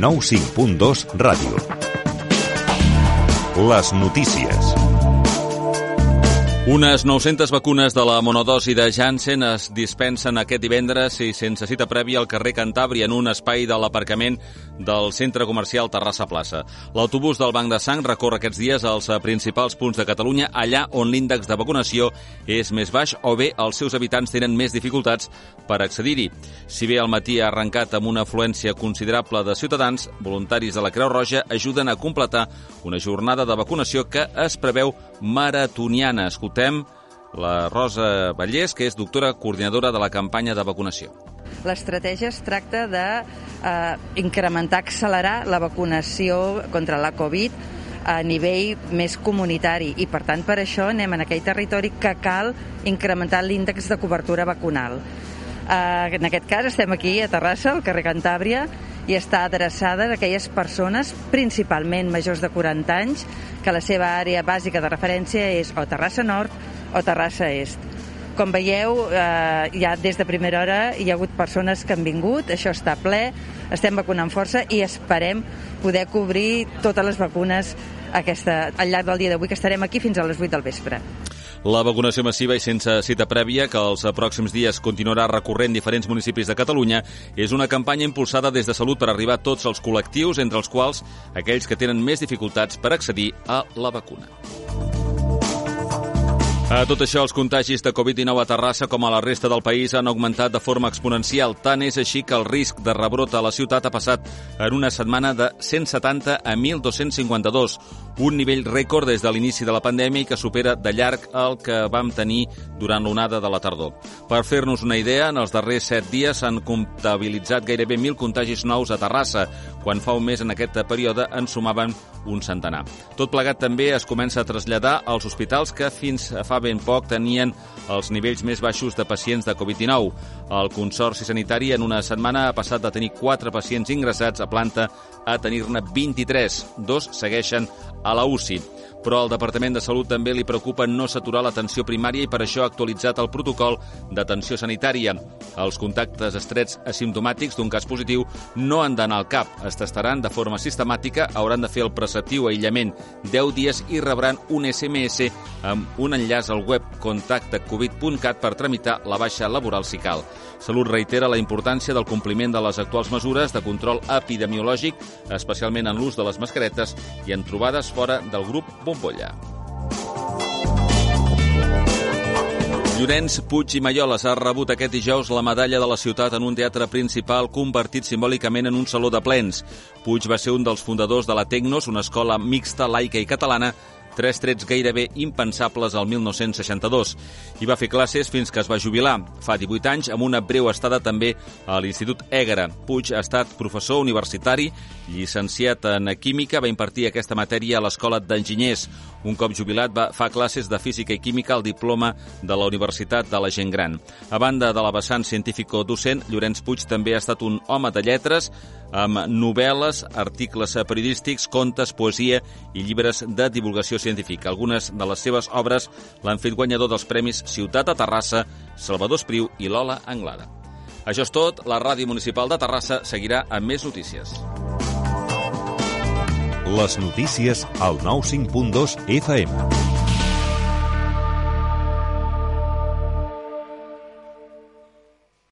95.2 Ràdio. Les notícies. Unes 900 vacunes de la monodosi de Janssen es dispensen aquest divendres i sense cita prèvia al carrer Cantàbria en un espai de l'aparcament del centre comercial Terrassa Plaça. L'autobús del Banc de Sang recorre aquests dies als principals punts de Catalunya, allà on l'índex de vacunació és més baix o bé els seus habitants tenen més dificultats per accedir-hi. Si bé el matí ha arrencat amb una afluència considerable de ciutadans, voluntaris de la Creu Roja ajuden a completar una jornada de vacunació que es preveu maratoniana. Escoltem la Rosa Vallès, que és doctora coordinadora de la campanya de vacunació. L'estratègia es tracta de eh, accelerar la vacunació contra la Covid a nivell més comunitari i per tant per això anem en aquell territori que cal incrementar l'índex de cobertura vacunal. Eh, en aquest cas estem aquí a Terrassa, al carrer Cantàbria, i està adreçada a aquelles persones, principalment majors de 40 anys, que la seva àrea bàsica de referència és o Terrassa Nord o Terrassa Est. Com veieu, eh, ja des de primera hora hi ha hagut persones que han vingut, això està ple, estem vacunant força i esperem poder cobrir totes les vacunes aquesta, al llarg del dia d'avui, que estarem aquí fins a les 8 del vespre. La vacunació massiva i sense cita prèvia, que els pròxims dies continuarà recorrent diferents municipis de Catalunya, és una campanya impulsada des de Salut per arribar a tots els col·lectius, entre els quals aquells que tenen més dificultats per accedir a la vacuna. A tot això, els contagis de Covid-19 a Terrassa com a la resta del país han augmentat de forma exponencial. Tant és així que el risc de rebrot a la ciutat ha passat en una setmana de 170 a 1.252, un nivell rècord des de l'inici de la pandèmia i que supera de llarg el que vam tenir durant l'onada de la tardor. Per fer-nos una idea, en els darrers set dies s'han comptabilitzat gairebé 1.000 contagis nous a Terrassa, quan fa un mes en aquest període en sumaven un centenar. Tot plegat també es comença a traslladar als hospitals que fins fa ben poc tenien els nivells més baixos de pacients de Covid-19. El Consorci Sanitari en una setmana ha passat de tenir 4 pacients ingressats a planta a tenir-ne 23. Dos segueixen a la UCI però al Departament de Salut també li preocupa no saturar l'atenció primària i per això ha actualitzat el protocol d'atenció sanitària. Els contactes estrets asimptomàtics d'un cas positiu no han d'anar al CAP, es tastaran de forma sistemàtica, hauran de fer el preceptiu aïllament 10 dies i rebran un SMS amb un enllaç al web contactecovid.cat per tramitar la baixa laboral si cal. Salut reitera la importància del compliment de les actuals mesures de control epidemiològic, especialment en l'ús de les mascaretes i en trobades fora del grup Bombolla. Llorenç Puig i Malloles ha rebut aquest dijous la medalla de la ciutat en un teatre principal convertit simbòlicament en un saló de plens. Puig va ser un dels fundadors de la Tecnos, una escola mixta, laica i catalana, tres trets gairebé impensables al 1962. I va fer classes fins que es va jubilar, fa 18 anys, amb una breu estada també a l'Institut Ègara. Puig ha estat professor universitari, llicenciat en Química, va impartir aquesta matèria a l'Escola d'Enginyers. Un cop jubilat va fa classes de Física i Química al diploma de la Universitat de la Gent Gran. A banda de la vessant científico-docent, Llorenç Puig també ha estat un home de lletres, amb novel·les, articles periodístics, contes, poesia i llibres de divulgació científica. Algunes de les seves obres l'han fet guanyador dels premis Ciutat a Terrassa, Salvador Espriu i Lola Anglada. Això és tot. La Ràdio Municipal de Terrassa seguirà amb més notícies. Les notícies al 95.2 FM.